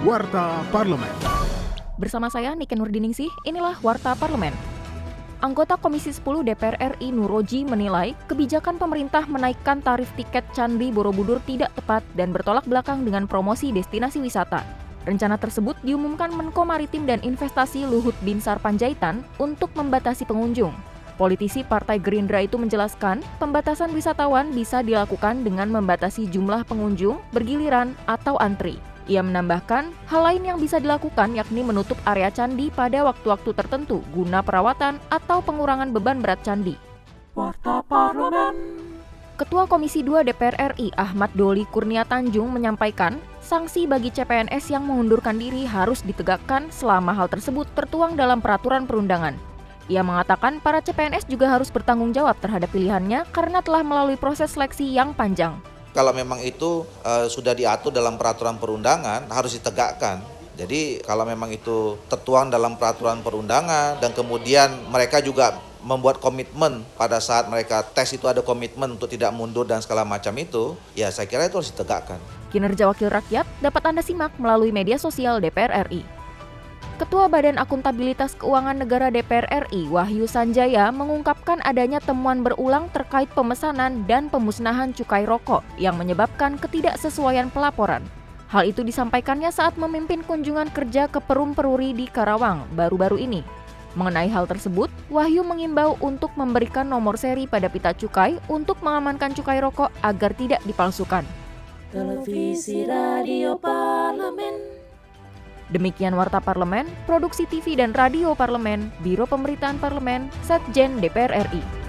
Warta Parlemen. Bersama saya Nike Nurdiningsih, inilah Warta Parlemen. Anggota Komisi 10 DPR RI Nuroji menilai kebijakan pemerintah menaikkan tarif tiket Candi Borobudur tidak tepat dan bertolak belakang dengan promosi destinasi wisata. Rencana tersebut diumumkan Menko Maritim dan Investasi Luhut Binsar Panjaitan untuk membatasi pengunjung. Politisi Partai Gerindra itu menjelaskan, pembatasan wisatawan bisa dilakukan dengan membatasi jumlah pengunjung, bergiliran, atau antri. Ia menambahkan, hal lain yang bisa dilakukan yakni menutup area candi pada waktu-waktu tertentu guna perawatan atau pengurangan beban berat candi. Warta Parlemen. Ketua Komisi 2 DPR RI Ahmad Doli Kurnia Tanjung menyampaikan, sanksi bagi CPNS yang mengundurkan diri harus ditegakkan selama hal tersebut tertuang dalam peraturan perundangan. Ia mengatakan para CPNS juga harus bertanggung jawab terhadap pilihannya karena telah melalui proses seleksi yang panjang. Kalau memang itu uh, sudah diatur dalam peraturan perundangan harus ditegakkan. Jadi kalau memang itu tertuang dalam peraturan perundangan dan kemudian mereka juga membuat komitmen pada saat mereka tes itu ada komitmen untuk tidak mundur dan segala macam itu, ya saya kira itu harus ditegakkan. Kinerja Wakil Rakyat dapat Anda simak melalui media sosial DPR RI. Ketua Badan Akuntabilitas Keuangan Negara DPR RI, Wahyu Sanjaya, mengungkapkan adanya temuan berulang terkait pemesanan dan pemusnahan cukai rokok yang menyebabkan ketidaksesuaian pelaporan. Hal itu disampaikannya saat memimpin kunjungan kerja ke Perum Peruri di Karawang baru-baru ini. Mengenai hal tersebut, Wahyu mengimbau untuk memberikan nomor seri pada pita cukai untuk mengamankan cukai rokok agar tidak dipalsukan. Televisi Radio Parlemen Demikian Warta Parlemen, Produksi TV dan Radio Parlemen, Biro Pemberitaan Parlemen, Setjen DPR RI.